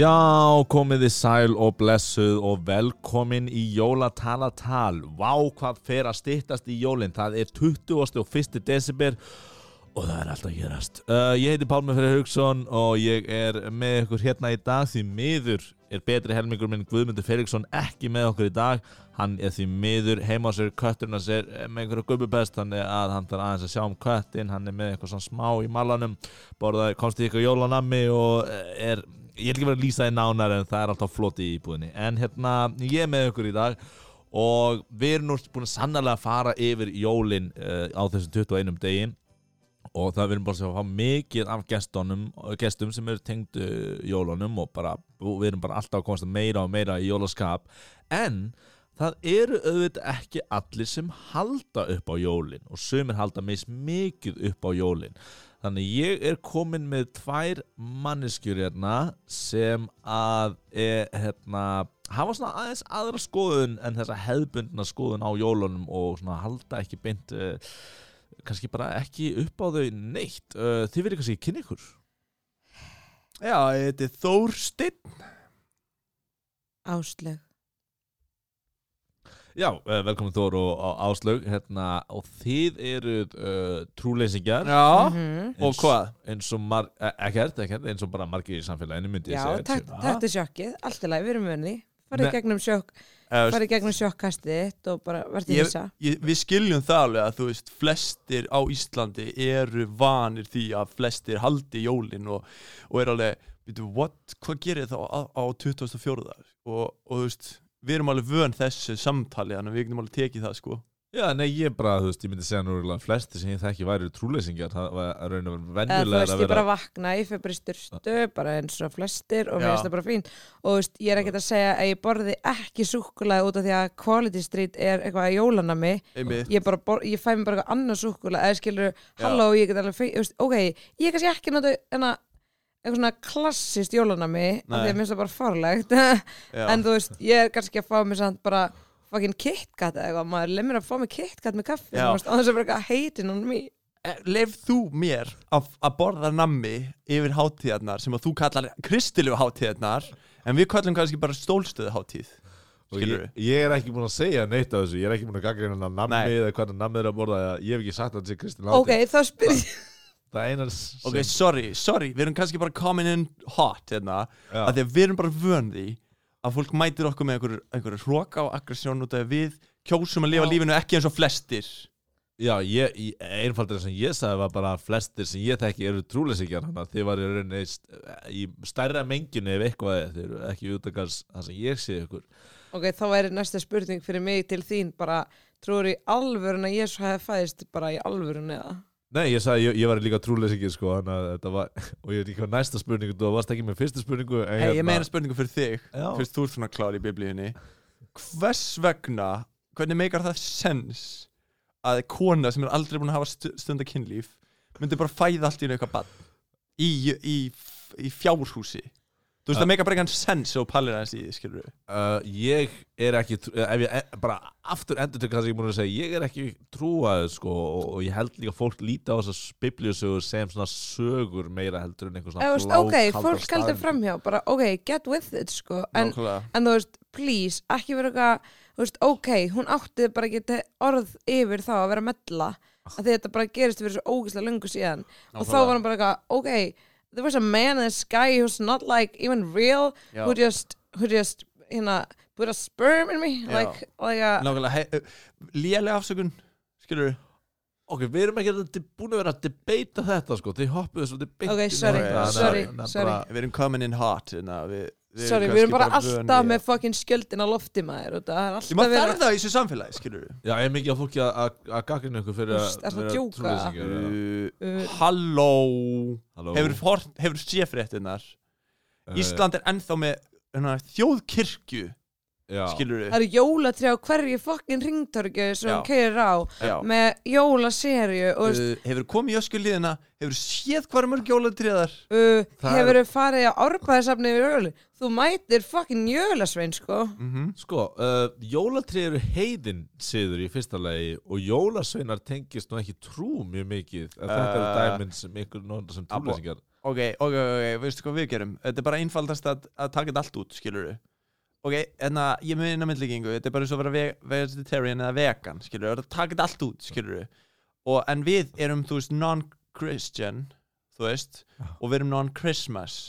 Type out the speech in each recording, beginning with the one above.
Já, komið þið sæl og blessuð og velkomin í jólatalatal. Vá, hvað fer að styttast í jólinn. Það er 20. og 1. desember og það er alltaf gerast. Uh, ég heiti Pálmi Freyr Haugsson og ég er með ykkur hérna í dag því miður er betri helmingur minn Guðmundur Felixson ekki með okkur í dag. Hann er því miður heima á sér, kötturinn að sér með einhverju gubbupest, þannig að hann þarf aðeins að sjá um köttin, hann er með eitthvað svona smá í malanum, borðaði, komst í eitthvað jólanammi og er ég er ekki verið að lýsa því nánar en það er alltaf flott í íbúðinni. En hérna ég er með ykkur í dag og við erum nú búin að sannarlega fara yfir jólin uh, á þessum 21 degi og það við erum bara að fá mikið af gestunum, gestum sem eru tengd uh, jólunum og bara, við erum bara alltaf að komast meira og meira í jólaskap. En það eru auðvitað ekki allir sem halda upp á jólin og sömur halda meist mikið upp á jólin Þannig ég er komin með tvær manneskjur hérna sem að er, hérna, hafa svona aðeins aðra skoðun en þessa hefðbundna skoðun á jólunum og svona halda ekki beint, uh, kannski bara ekki upp á þau neitt. Uh, þið verður kannski kynni ykkur? Já, þetta er Þórstinn Áslög Já, uh, velkomin Þór og Áslaug hérna, og þið eruð uh, trúleysingjar Já, Mhm. og hvað? eins og mar e- ekkert, ekkert, eins og bara margir í samfélaginu myndi ég Já, segja takk takk til sjokkið, allt í lagi, við erum vunni farið gegnum sjokk Eða, farið gegnum sjokkastið þitt og bara verðið ég, við skiljum það alveg að þú veist flestir á Íslandi eru vanir því að flestir haldi jólin og, og er alveg, veitu, what, hvað gerir þá á, á 24. Og, og þú veist, við erum alveg vön þessu samtali, þannig að við getum alveg tekið það sko. Já, nei, ég bara, þú veist, ég myndi segja nú að flesti sem ég þekki væri trúleysingjar það var að raun og þú venjulega veist, að ég bara vera vakna ég fyrir bara í styrstu, bara eins og flestir og mér finnst það bara fín og þú veist, ég er ekkert að segja að ég borði ekki súkulega út af því að Quality Street er eitthvað að jólanami Einmitt. ég, bara, bor, ég fæ mér bara eitthvað annað súkulega eða skilur, halló, ég get alveg veist, ok, ég er kannski ekki enna, eitthvað svona klassist jólanami af því að mér finnst það bara farlegt en þú veist, ég er kannski að fá mér samt bara fucking KitKat eða eitthvað, maður lemur að fá mér KitKat með kaffi, á þess að vera eitthvað heitin on me. Leif þú mér að, borða nammi yfir hátíðarnar sem að þú kallar kristilegu hátíðarnar en við kallum kannski bara stólstöðu hátíð og ég, ég er ekki búin að segja neitt af þessu ég er ekki búin að gagga hérna nammi Nei. eða hvernig nammi er að borða ég hef ekki sagt að þetta sé Kristinn ok, Hátti þá spyr ég það er einar sem Ok, sorry, sorry, við erum kannski bara coming in hot hérna Já. að því að við erum bara vön því að fólk mætir okkur með einhver, einhver hróka og aggressjón út af að við kjósum að lifa Já. lífinu ekki eins og flestir. Já, ég, ég, einfaldur sem ég sagði var bara að flestir sem ég þekki eru trúleysingjar þannig að þið var í rauninni st- í stærra menginu ef eitthvað er. Þið eru ekki út af það sem ég sé ykkur. Ok, þá er næsta spurning fyrir mig til þín. Bara, trúur í alvörun að Jésu hefði fæðist bara í alvörun eða Nei, ég sagði, ég, ég var líka trúleysingir sko, þannig að þetta var, og ég ekki hvað næsta spurningu, þú varst ekki með fyrstu spurningu hey, Ég meina spurningu fyrir þig, Já. fyrst þú ert svona klár í biblíunni Hvers vegna, hvernig meikar það sens að kona sem er aldrei búin að hafa stu- stunda kynlíf myndi bara fæða allt í eitthvað bann í, í, í fjárhúsi Þú veist, það meikar bara eitthvað sens og pallir aðeins í því, skilur við Uh, ég er ekki, trú- ef ég e- bara aftur endur til hvað sem ég búin að segja, ég er ekki trúaður sko og, og ég held líka að fólk líta á þessar biblíusögur sem svona sögur meira heldur en einhver svona þú veist, ok, fólk heldur framhjá bara, ok, get with it, sko en, Nákvæmlega. en þú veist, please, ekki vera eitthvað þú veist, ok, hún átti bara te- orð yfir þá að vera mella að því þetta bara gerist fyrir svo ógislega löngu síðan og þá Nákvæmlega. var hann bara eitthvað, ok there was a man in the sky who's not like even real, Já. who just who just, hérna, put a sperm in me Já. like, like a Nákvæmlega, he- lélega afsökun, skilur við Ok, við erum ekki að de- búin að vera að debata þetta sko, þið hoppuðu svo debate Ok, sorry, sorry, sorry. Við erum coming in hot hérna, við sorry, við erum bara alltaf með fucking skjöldin á lofti maður og það er alltaf Ég maður verið- þarf það í þessu samfélagi, skilur við Já, er mikið af fólki að- að að gaggrina ykkur fyrir að veist, ertu að vera djóka? uh, Uh, Halló. Halló. Hefur séfréttinnar Uh, Ísland er ennþá með hérna, þjóðkirkju Já. skilur Það eru jólatrí á hverju fokkin ringtorgu sem hún keirir á Já. með jólaserju og uh, hefur komið í öskuliðina hefur séð hvað er mörg jólatriðar uh, hefur þú farið á árbæðisafni yfir jóli þú mætir fokkin jólasvein sko. Mm -hmm. Sko, uh, jólatrið eru heiðin siður í fyrsta lagi og jólasveinar tengist nú ekki trú mjög mikið. En þetta eru Uh, dæmin sem ykkur nota sem trúleysingar. Ok, ok, ok, veistu hvað við gerum? Þetta er bara einfaldast að, að taka þetta allt út skilur ok, en að ég mun inn á myndlíkingu, þetta er bara eins og að vera ve vegetarian eða vegan, skilur taka þetta allt út skilur og en við erum, þú veist, non-christian þú veist, og við erum non-christmas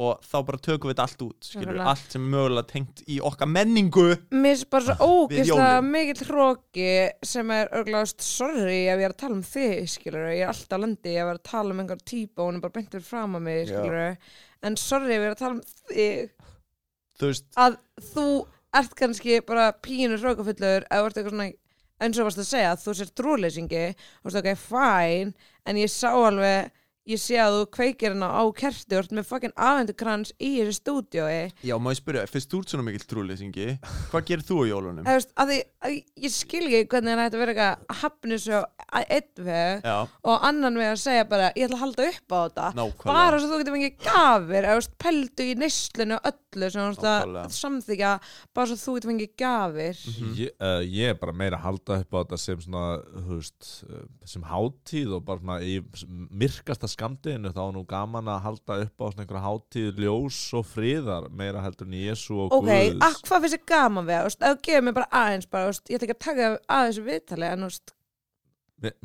og þá bara tökum við þetta allt út skilur Nákvæmlega. allt sem er mögulega tengt í okkar menningu Mér finnst bara svo Við ógeðslega jólin. mikill hróki sem er örgláðast sorry ef ég er að tala um þig, skilur ég er alltaf á landi, ég er að tala um einhver típa og hún er bara beint fyrir fram að mig, Já. skilur en sorry ef ég er að tala um þig þú veist, að þú ert kannski bara pínur hrókafullur eða ert eitthvað svona eins og varst að segja að þú sér trúleysingi og þú veist ok, fine en ég sá alveg ég sé að þú kveikir hérna á ert með fucking afhendukrans í þessu stúdiói já, má ég spyrja fyrst þú ert svona mikill trúleysingi hvað gerir þú á jólunum? Þú veist, að því, að ég skil ekki hvernig það ætti að vera eitthvað að hafna á einn veg já, og annan veg að segja bara ég ætla að halda upp á þetta. Nákvæmlega. Bara svo þú getur fengið gafir eða þú veist, pældu í neyslinu og öllu sem þú veist að samþykja bara svo þú getur fengið gafir Mhm. ég, uh, ég er bara meira að halda upp á þetta sem svona, þú veist, uh, sem hátíð og bara svona í myrkasta skamdeginu þá er nú gaman að halda upp á svona einhverja hátíð ljós og friðar meira heldur en Jésu og ok, Guðs að hvað finnst þið gaman við það, þú gefur mér bara aðeins bara, veist, ég ætla ekki að taka að þessu viðtali en þú veist,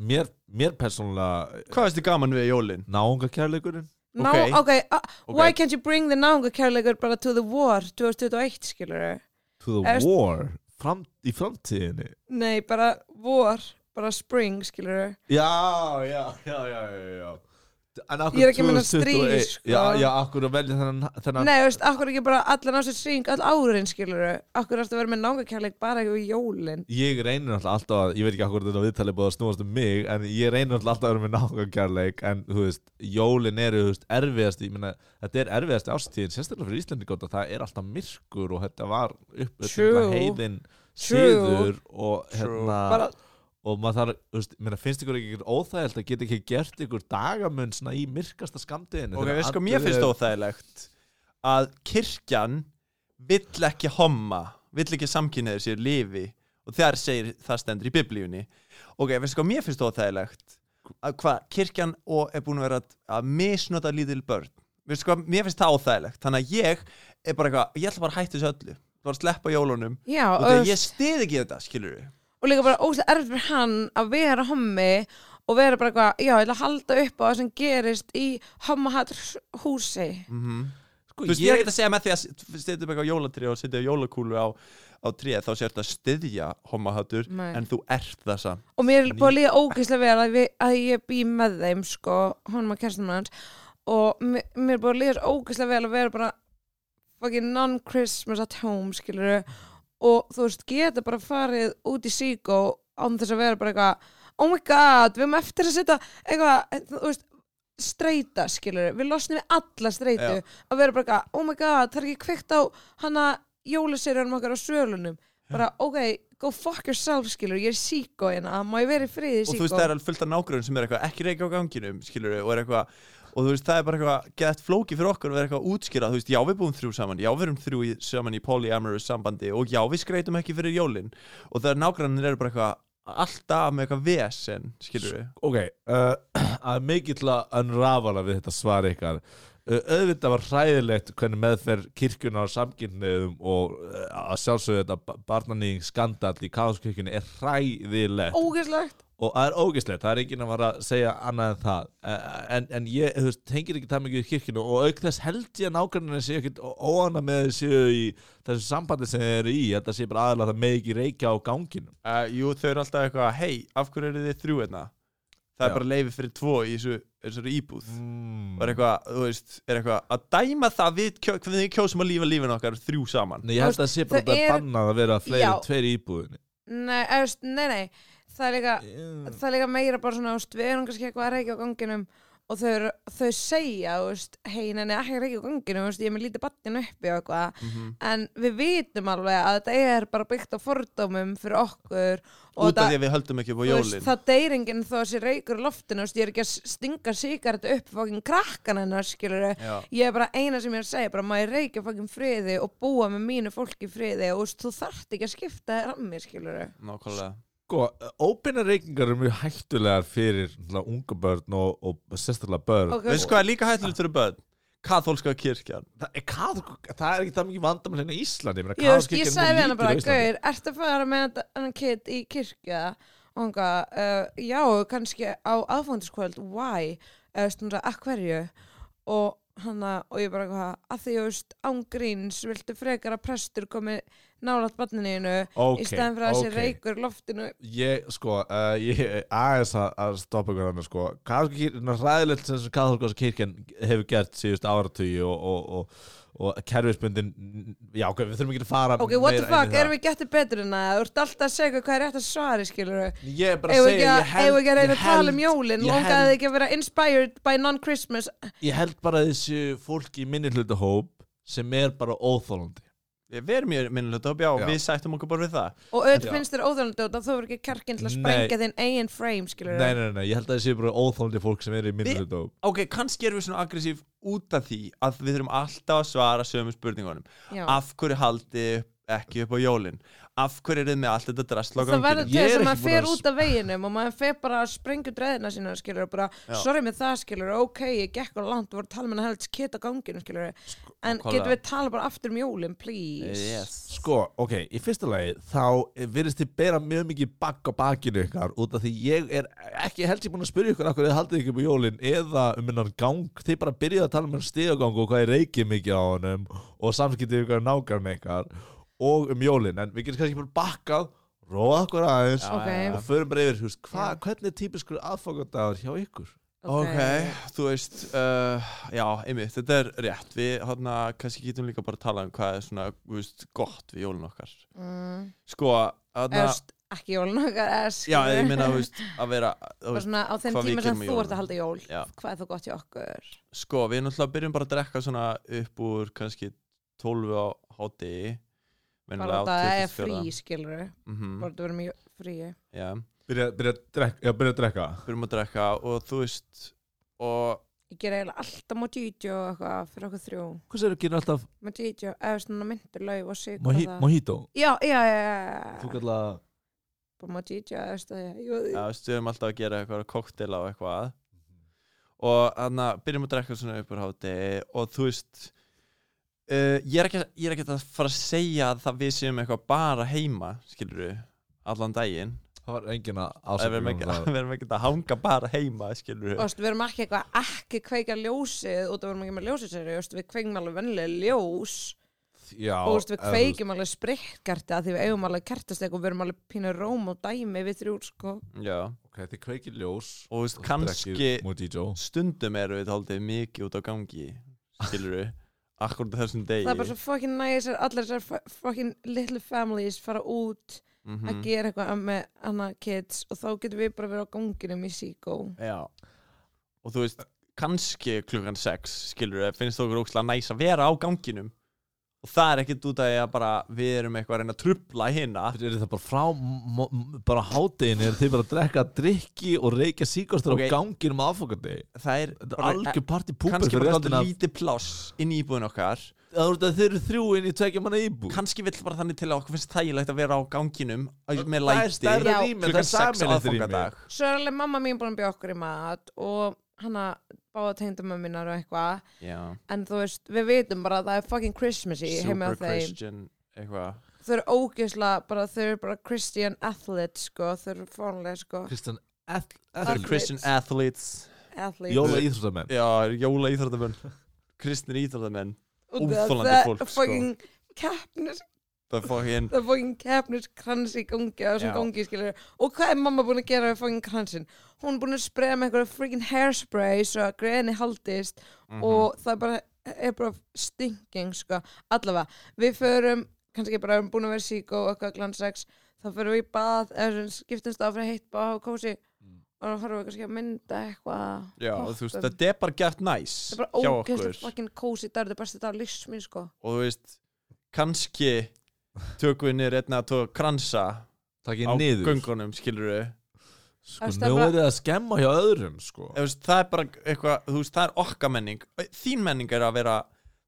Mér- mér, persónulega hvað veist þið gaman við jólin? náunga kærleikurinn ná, Ok. ok, uh, Ok. why can't you bring the náunga kærleikur bara to the war 2021, skilur to the Eða- war fram, í framtíðinni nei, bara war, bara spring, skilur Já, já, já, já, já, já. Akkur Ég er ekki að 2021 stríð, sko. Já, já, akkur að velja þennan, þennan nei, veist, akkur ekki bara allan á sér string all árin, skilur akkur ertu að vera með náunga kærleik bara ekki við jólin Ég reynir alltaf að, ég veit ekki akkur þetta viðtalið búið að snúast um mig En ég reynir alltaf að vera með nákvæmkjærleik En, þú veist, jólin eru, þú veist, erfiðast Ég meina, þetta er erfiðast ástíðin Sérstaklega fyrir Íslandi gott að það er alltaf myrkur Og þetta var upp True. heiðin True. Siður og True. hérna bara, Og maður þarf, þú veist, meina, finnst ykkur ekki óþægilt að geta ekki gert ykkur dagamun svona í myrkasta skamdeginu ok, veist hvað mér finnst óþægilegt? Að kirkjan vill ekki homma vill ekki samkynniður sér lifi og þar segir það stendur í biblíunni. Ok, veist hvað mér finnst óþægilegt? Að hvað kirkjan og er búin að vera að- að misnota lítil börn. Veist hvað, mér finnst það óþægilegt? Þannig að ég er bara eitthvað, ég ætla bara að hætta þessu öllu. Bara að sleppa jólunum. Já, og og, þegar ég stið ekki þetta, skilur við og líka bara óslega erfitt fyrir hann að vera hommi og vera bara eitthvað, já, ég ætla að halda upp á það sem gerist í hommahat húsi. Mm Sko, Þú veist, ég er ekki að segja með því að setja upp eitthvað jólatrí og setja jólakúlu á, á tríð þá sér þetta að styðja homahattur Nei. en þú ert það samt. Og mér er búin að líða ógeðslega vel að, við, að ég bý með þeim sko, honum að kerstum hans. Og mér, mér er búin að svo ógeðslega vel að vera bara fucking non-Christmas at home skilur og þú veist, geta bara farið út í síkó án þess að vera bara eitthvað oh my god, við erum eftir að setja eitthvað, þú veist streyta, skilur, við losnum við alla streytu að vera bara eitthvað, oh my god það er ekki kveikt á hana jólaserjunum okkar á svölunum bara, ok, go fuck yourself, skilur ég er síkó hérna, má ég vera í friði og þú veist það er alveg fullt af nágrunn sem er eitthvað ekki reykja á ganginum skilur og er eitthvað og þú veist það er bara eitthvað gett flóki fyrir okkur að vera eitthvað útskýra. Þú veist já við búum þrjú saman. Já við erum þrjú í, saman í polyamorous sambandi. Og já við skreitum ekki fyrir jólin. Og það er nágrannir eru bara eitthvað alltaf með eitthvað vesen skilur við Ok, uh, að mikill að unrafala við þetta svar ykkar. Uh, auðvitað var hræðilegt hvernig meðferð kirkjuna á samkynniðum og uh, að sjálfsögðu þetta barnanýðing skandall í káðskirkjunni er hræðilegt. Ógeðslegt og það er ógislegt, það er enginn að fara að segja annað en það. Uh, en, en ég, þú veist, tengir ekki það mikið í kirkjunu og auk þess held ég að nákvæmlega séu ekkit óana með séu í þessu sambandi sem þeir eru í, þetta sé bara aðalega það með ekki reykja á ganginum. Uh, jú þau eru alltaf eitthvað hei af hverju eru þið þrjú hérna? Það Já. er bara leiði fyrir tvo í þessu, þessu íbúð. Mm. og er eitthvað, þú veist, er eitthvað að dæma það við, kjó, hvernig við kjósum að lífa lífin okkar þrjú saman. Nei, ég held að það sé bara er- bannað að vera fleiri tveir í íbúðinni. Nei, eðst, nei, nei, það er líka það er líka meira bara svona, veist, við erum kannski eitthvað að reykja á ganginum og þau, þau segja, hei, neina, ekki reykja á ganginu, þú veist, ég er með lítið batnin uppi og eitthvað, Mhm. en við vitum alveg að þetta er bara byggt á fordómum fyrir okkur og út af því að við höldum ekki upp á þú veist, jólin. það deyr enginn þó að sé reykur loftinu, veist, ég er ekki að stinga sigaretu upp fokkin krakkan hennar, skilur Já. ég er bara eina sem ég er að segja, bara maður reykja fokkin friði og búa með mínu fólki friði og veist, þú þarft ekki að skipta þér að mér, skilur nákvæmlega Sko, óbeina reykingar eru mjög hættulegar fyrir unga börn og, og sérstaklega börn okay. veistu hvað er líka hættulegt fyrir börn? kathólska kirkjan Það er, hvað, það er ekki það mikið vandamál hérna í Íslandi ég meina, Ég, ég sagði við hana lítil bara. Gaur, ertu að fara með þennan kid í kirkja? Og hann gaf, uh, já, kannski á aðfóndiskvöld, why? Eða, hún sagði, að hverju? Og hann og ég bara, hvað, að því, þú veist, ángríns, viltu frekar að prestur komi nálaðt barninu Ok, í stæðan fyrir að þessi ok. reykur loftinu. Ég, sko, uh, ég aðeins að, að stoppa ykkur hann, sko ræðilegt sem kathólska kirkjan hefur gert síðust áratugi og, og, og, og kerfisbundin já, ok, við þurfum ekki að fara Ok, what the fuck, erum við getið betur en það? Þú ert alltaf að segja hvað er rétt að svari, skilur Ég er bara Eða að segja, ég held við ekki að reyna að tala um held- jólin ég Longaði ekki að vera inspired by non-Christmas Ég held bara þessu fólki í minni hlutahóp sem er bara óþólandi við erum í minnulegt og já, Já. við sættum okkur bara við það Og auðvitað Já. finnst þér óþjólandi og þú verður ekki kjarkinn til að Nei. sprengja þinn eigin frame, skilur Nei, nei, nei, ég held að þessu bara óþólandi fólk sem er í hlutahóp ok, kannski erum við svona aggressív út af því að við þurfum alltaf að svara sömu spurningunum Já. af hverju haldið ekki upp á jólin af hverju er þið með allt þetta drasl á Það verður ganginu til Ég þess er að maður fer út af veginum og maður fer bara að sprengja dreðina sína, skilur og bara, Já. sorry með það, skilur ok, ég gekk á langt og voru að tala með helst kitt á ganginu, skilur en nákvæmlega. getum við tala bara aftur um jólin, please yes. Sko, ok, í fyrsta lagi þá virðist þið bera mjög mikið bakk á bakinu ykkar út af því ég er ekki held ég búin að spyrja ykkur akkur þið haldið ekki upp á jólin eða um hennan gang, þið bara byrjuðu að tala um hennan stigagang og um jólin, en við getum kannski bara bakkað róa okkur aðeins Já, Ok. já, já. og förum bara yfir, veist, hva, hvernig er típiskur aðfangadagur hjá ykkur? Ok, þú veist, uh, já, einmitt, þetta er rétt, við hérna kannski getum líka bara að tala um hvað er svona, þú veist, gott við jólun okkar. mm. Sko, hérna, Eðst, ekki jólin okkar eða, já, ég veist, að vera, svona á þeim við tíma sem í þú ert að halda jól Já. hvað er það gott hjá okkur sko, við náttúrulega byrjum bara að drekka svona upp úr kannski 12 á hátegi, bara það er 24. frí, skilur Mhm, bara það verður mjög frí. Já, Byrja, að drekka, byrja að drekka. Drekka og þú veist, og ég ger eiginlega alltaf mojito og eitthvað fyrir okkur þrjú. Hvað sér að gera alltaf mojito, eða svona myndir lauf og sigur moji, mojito? já, já, já, já Þú bara mojito, eða jú, Já, þú erum alltaf að gera eitthvað koktela og eitthvað. Og þannig að byrjum að drekka svona upp úr hátegi og þú veist uh, ég, er ekki, ég er ekki að fara að segja að það við séum eitthvað bara heima skilur við, allan daginn. Það var engin að Ef við ekki, um það. við erum ekki að hanga bara heima skilur og við við erum ekki eitthvað ekki kveika ljósið út af við erum ekki með veist, við kveikjum alveg vennilega ljós. Já, og veist, við kveikjum alveg sprittkerti að því við eigum alveg kertastek og við erum alveg pínur róm og dæmi við þrjú sko. Já, Ok, þið kveikir ljós og veist, og kannski stundum erum við haldið mikið út á gangi skilur við, akkurat þessum degi. Það er bara svo fucking nice að allir þessar fucking little families fara út Mhm. að gera eitthvað með hana kids og þá getum við bara verið á ganginum í síkó Já. Og þú veist, kannski klukkan 6 skilur við, finnst okkur ókslega næs að vera á ganginum og það er ekkert út af því að bara við erum eitthvað að reyna að trubla hérna Er það bara frá bara hádegin er þið bara að drekka drikki og reykja síkostur Ok. á ganginum aðfokandi það er Þetta er algjör party púper kannski bara dálítið lítið pláss inn í íbúðin okkar. Það þetta þeir eru þrjú inn í tvekja manna íbú kannski vill bara þannig til að okkur finnst þægilegt að vera á ganginum með Það er læti. stærra rými, það er 6 samilegt rými. er alveg mamma mín búin að bjóða okkur í mat og hana báða tengdamömminar og eitthvað. Já, en þú veist, við vitum bara að það er fucking Christmassy heima á super þeim. Christian eitthvað. Þau eru ógeðslega, bara þau eru bara Christian athletes sko, þau eru fórnlega sko. Kristján Það Athletes. Christian athletes. Athletes. Jóla íþróttamenn. Já, jóla íþróttamenn. Kristnir það- óþolandi það fólk, er sko. fucking keppnis Það það er fucking keppniskrans í gangi á þessum Já. gangi skilur og hvað er mamma búin að gera við fucking kransin hún er búin að spreja með eitthvað freaking hairspray svo að greini haldist Mhm. og það er bara, er bara stinking sko, allavega við förum, kannski bara erum búin að vera sík og eitthvað glansex, þá förum við í bað eða skiptumst á fyrir heitt bað og kósi. Og þá horfum við kannski að mynda eitthvað Já, þú veist, Hoppum. þetta er bara gert næs það er bara hjá ógeðslega okkur. fucking cozy það er þetta besti dag lífsmín sko. Og þú veist, kannski tökum við niður einna að tóka kransa á niður. göngunum, skilur við Sko, nú er það að skemma hjá öðrum sko. veist, það er bara eitthvað, þú veist, það er okkar menning. Þín menning er að vera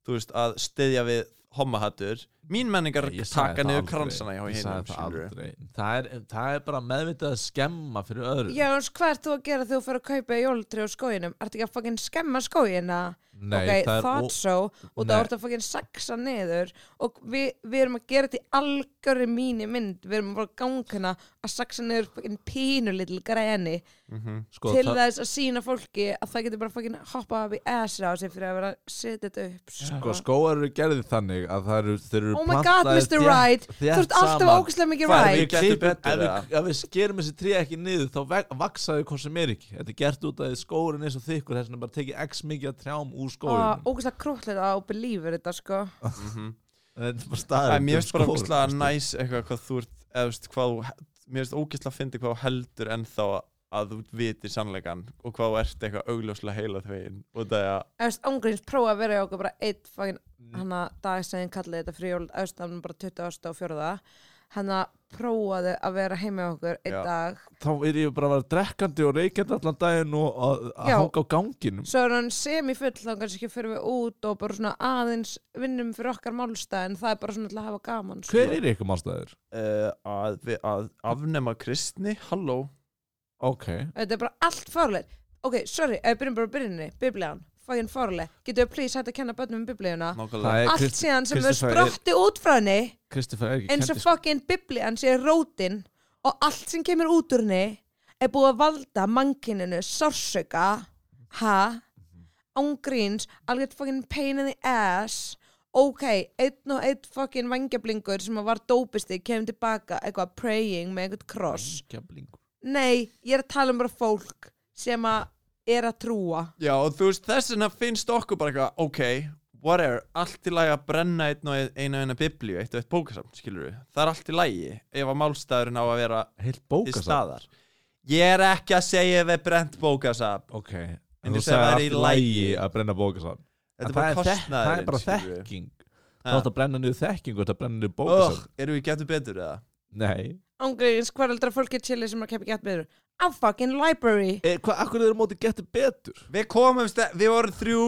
þú veist, að styðja við homahattur mín menning Ég að sagði taka niður kransana hjá hinn það aldrei. Það er, það er bara meðvitað að skemma fyrir öðrum. Já, hvað ert þú að gera þegar þú fyrir að kaupa jólatri á skóginum? Ertu ekki að fucking skemma skógina Nei, ok, það er thought so. Og það ert að fucking saxa niður. Og við, við erum að gera þetta í algjöri mínu mynd. Við erum bara gangina að saxa niður fucking pínu little greni Mhm. sko, til þess að sína fólki að það getur bara fucking hoppað upp í ass á sig fyrir að vera að setja þetta upp sko, skóar eru gerðið þannig að það eru, þeir eru oh my god, Mr. Right þú ert alltaf ógæslega mikið right ef við, eða? ef við skerum þessi tré ekki niður þá veg- vaksa þau hvað sem er ekki. Þetta er gert út að skórin er svo þykkur þess vegna bara tekið x mikið að trjám úr skórin ógæslega krútlega á believer þetta sko. Mhm. er mér finnst bara ógeðslega næs eitthvað hvað þú ert eða, þú veist, hvað, þú- mér finnst ógeðslega að fyndi hvað heldur ennþá að þú vitir sannleikan og hvað ert eitthvað augljóslega heila þvegin og það er að Efst, ángríns prófa að vera í okkur bara eitt fucking hana dag sem þið kallið þetta fyrir jól auðstafnum bara 20. og 4. hann að prófaði að vera heima okkur einn dag þá er ég bara að vera drekkandi og reykjandi allan daginn og að, að hanga á ganginum svo er hann semifull þá kannski fyrir við út og bara svona aðeins vinnum fyrir okkar málstað en það er bara svona til að hafa gaman sko. hver er ykkur málstæður? uh, að, við- að afnema kristni, halló ok, þetta er bara allt farlegt ok, sorry, ef við byrjum bara að byrjunni biblían, fucking farlegt getur við please hægt að kenna börnum um biblíuna? Er allt síðan sem við sprotti út frá henni er eins og kenndi- fucking biblían sé rótin og allt sem kemur út úr henni er búið að valda mannkininu sársöka ha? Ángríns, alveg fucking pain in the ass. Ok, einn og einn fucking vangjablingur sem var dópisti kemur tilbaka eitthvað praying með eitthvað kross. Gæblingur. nei, ég er að tala um bara fólk sem að er að trúa Já, og þú veist, þess vegna finnst okkur bara eitthvað, ok, whatever, allt í lagi að brenna einn og eina eina biblíu, eitt og eitt bókasafn, skilur við. Það er allt í lagi ef að málstæðurinn á að vera heilt til bókasafn staðar. Ég er ekki að segja ef við brent bókasafn. ok, En en ég þú segi sagði það er allt í í lægi lagi. að brenna bókasafn Þetta En er bara það, þek- kostnaðurinn, það er bara skilurðu. þekking Ha. þá ætti að brenna niður þekking og þetta að brenna niður Ugh, bókasafn erum við getur betur eða? nei ángríns, hvað heldur að fólk er chili sem að keppi gett beður a fucking library e, hvað, akkur er móti getur betur Við komumst, e- við vorum þrjú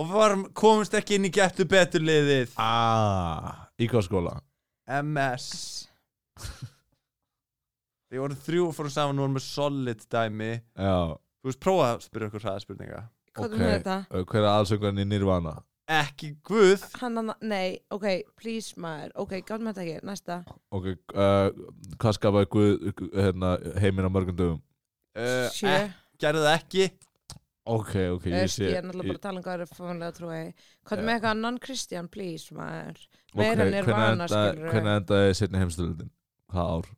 og við vorum, komumst ekki inn í getur betur liðið. ah, í hvað skóla? MS. Við vorum þrjú og fórum saman og vorum með solid dæmi. já, Þú veist, prófa að spyrja okkur hraða spurninga. hvað Ok. er með þetta? uh, hver er aðsöngurinn í Nirvana? Ekki Guð. hann nei, ok, please maður ok, gátt með þetta ekki, næsta ok, uh, hvað skapaði Guð hérna, heiminn á mörgum dögum? Uh, sjö, eh, gerðu það ekki. ok, ok, ég, ég ég sé er náttúrulega bara að tala um hvað er fónlega trúi hvað er með eitthvað non-Christian, please maður meira en er hvernig vana, enda- skilur hvernig endaði setni heimstöldin? hvað ár?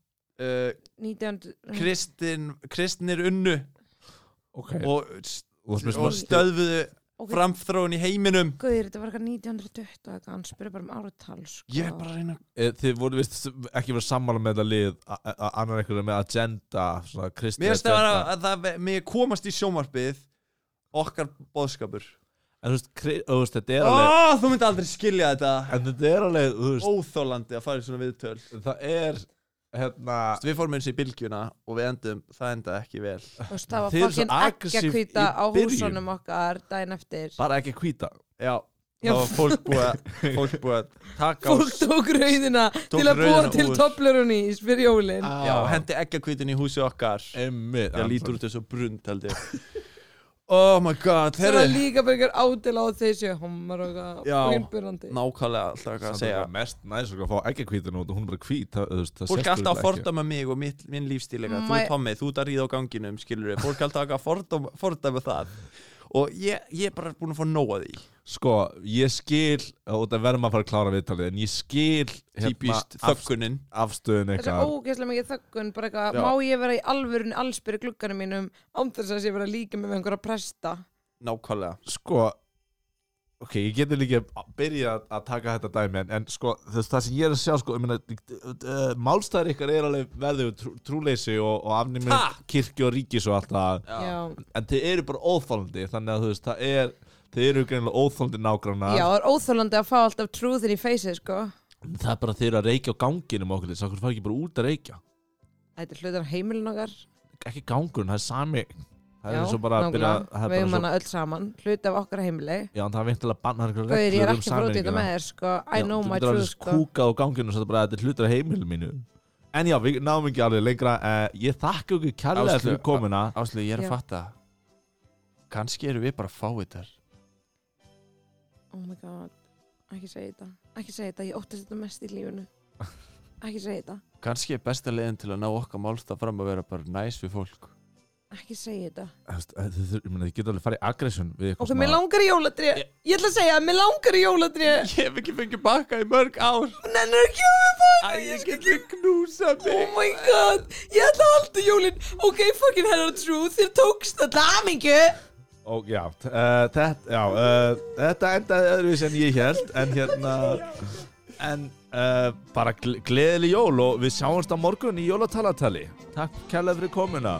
Uh, 19 Kristin, Kristinir unnu ok, og, og, og, og stöðfuðu ok, framþróun í heiminum. guður, þetta var eitthvað 1920 eitthvað, hann spyrir bara um áratal sko. Ég er bara að reyna e, þið voru vist ekki verið sammála með þetta lið a- a- a- annar einhverju með agenda svona kristi Mér finnst það agenda. að, að það með komast í sjómarpið okkar boðskapur. En þú veist, kri- þú veist, þetta er alveg þú myndi aldrei skilja þetta. En þetta er alveg, Óþólandi að fara í svona viðtöl. Það er hérna Við fórum eins í bylgjuna og við endum, það enda ekki vel. Veist, það var fokkin ekki að hvita í á húsunum okkar daginn eftir. Bara ekki hvíta. Já, Já. var fólk búið að fólk búið að taka á fólk tók rauðina Tók til að búa til úr. Toblerone fyrir jólin. Já, hendi eggjakvítin í húsi okkar. Emmitt Það lítur út þessu brund held ég Oh my god, það var herri líka bara einhver ádel á þessu homar og Já. innbyrjandi Nákvæmlega alltaf eitthvað að segja. mest næs að fá ekki hvítan út og hún er það, það Fólk er alltaf að fordæma mig og mitt, minn lífstíl eitthvað. Þú er Tommi, þú ert að ríða á ganginum, Fólk er alltaf að fordæma það Og ég, ég er bara búin að fá nóga því. Sko, ég skil og það verðum að fara að klára viðtalið en ég skil hérna, Típist af, þöggunin. afstöðun eitthvað ógeðslega mikið þöggun bara eitthvað, má ég vera í alvörun allsbyrri glugganum mínum án þess að ég vera líka með einhverja presta? Nákvæmlega. Sko ok, ég getur líka að byrja að- taka þetta dæmi en, en sko, veist, það sem ég er að sjá sko, ég meina, uh, málstæður ykkar er alveg verðið við trú, trúleysi og, og afnýmur kirkju og ríkis og allt það. Já, en þið eru bara óþólandi þannig að þú veist, það er þið eru greinilega óþólandi nágrannar. Já, það er óþólandi að fá alltaf trúðin í feysið sko. Það er bara þeir eru að reykja á ganginum okkur þess að okkur fara ekki bara út að reykja. Þetta er hlutar heimilin okkar. Ekki gangurinn, það er sami það er eins og bara að byrja það er Við bara svo, hana öll saman Hluti af okkar heimili. Já, en það er vintilega að banna einhverjar Gauður, ég er um ekki frótið þetta með þér sko. I know my þú getur truth alveg sko. kúkað á ganginu og þetta bara, þetta er hlutur af heimilu mínu. En já, við náum ekki alveg lengra. Uh, ég þakka ykkur kærlega fyrir komuna. Áslu, ég er að fatta. Kannski eru við bara fáiðar Oh my god. Ekki segja þetta. Ekki segja þetta. Ég óttast þetta mest í lífinu. Ekki segja þetta. Kannski er besta leiðin til að ná okkar málstað fram að vera bara næs við fólk Ekki segja þetta. Eh, þið ég getur alveg farið aggression Ok, mér langar í jóladré Ég ætla að segja mér langar í jóladré Ég hef ekki fengið bakka í mörg ár. Nennir ekki að við baka Æ, ég get við knúsa Oh mig. My god Ég ætla að halda jólin. Ok, fucking hell of truth Þér tókst þetta Hamingju og já, uh, þetta, já uh, þetta endaði öðruvis en ég held en hérna en uh, bara gle gleðileg jól og við sjáumst á morgun í jólatalatali. Takk kærlega fyrir komuna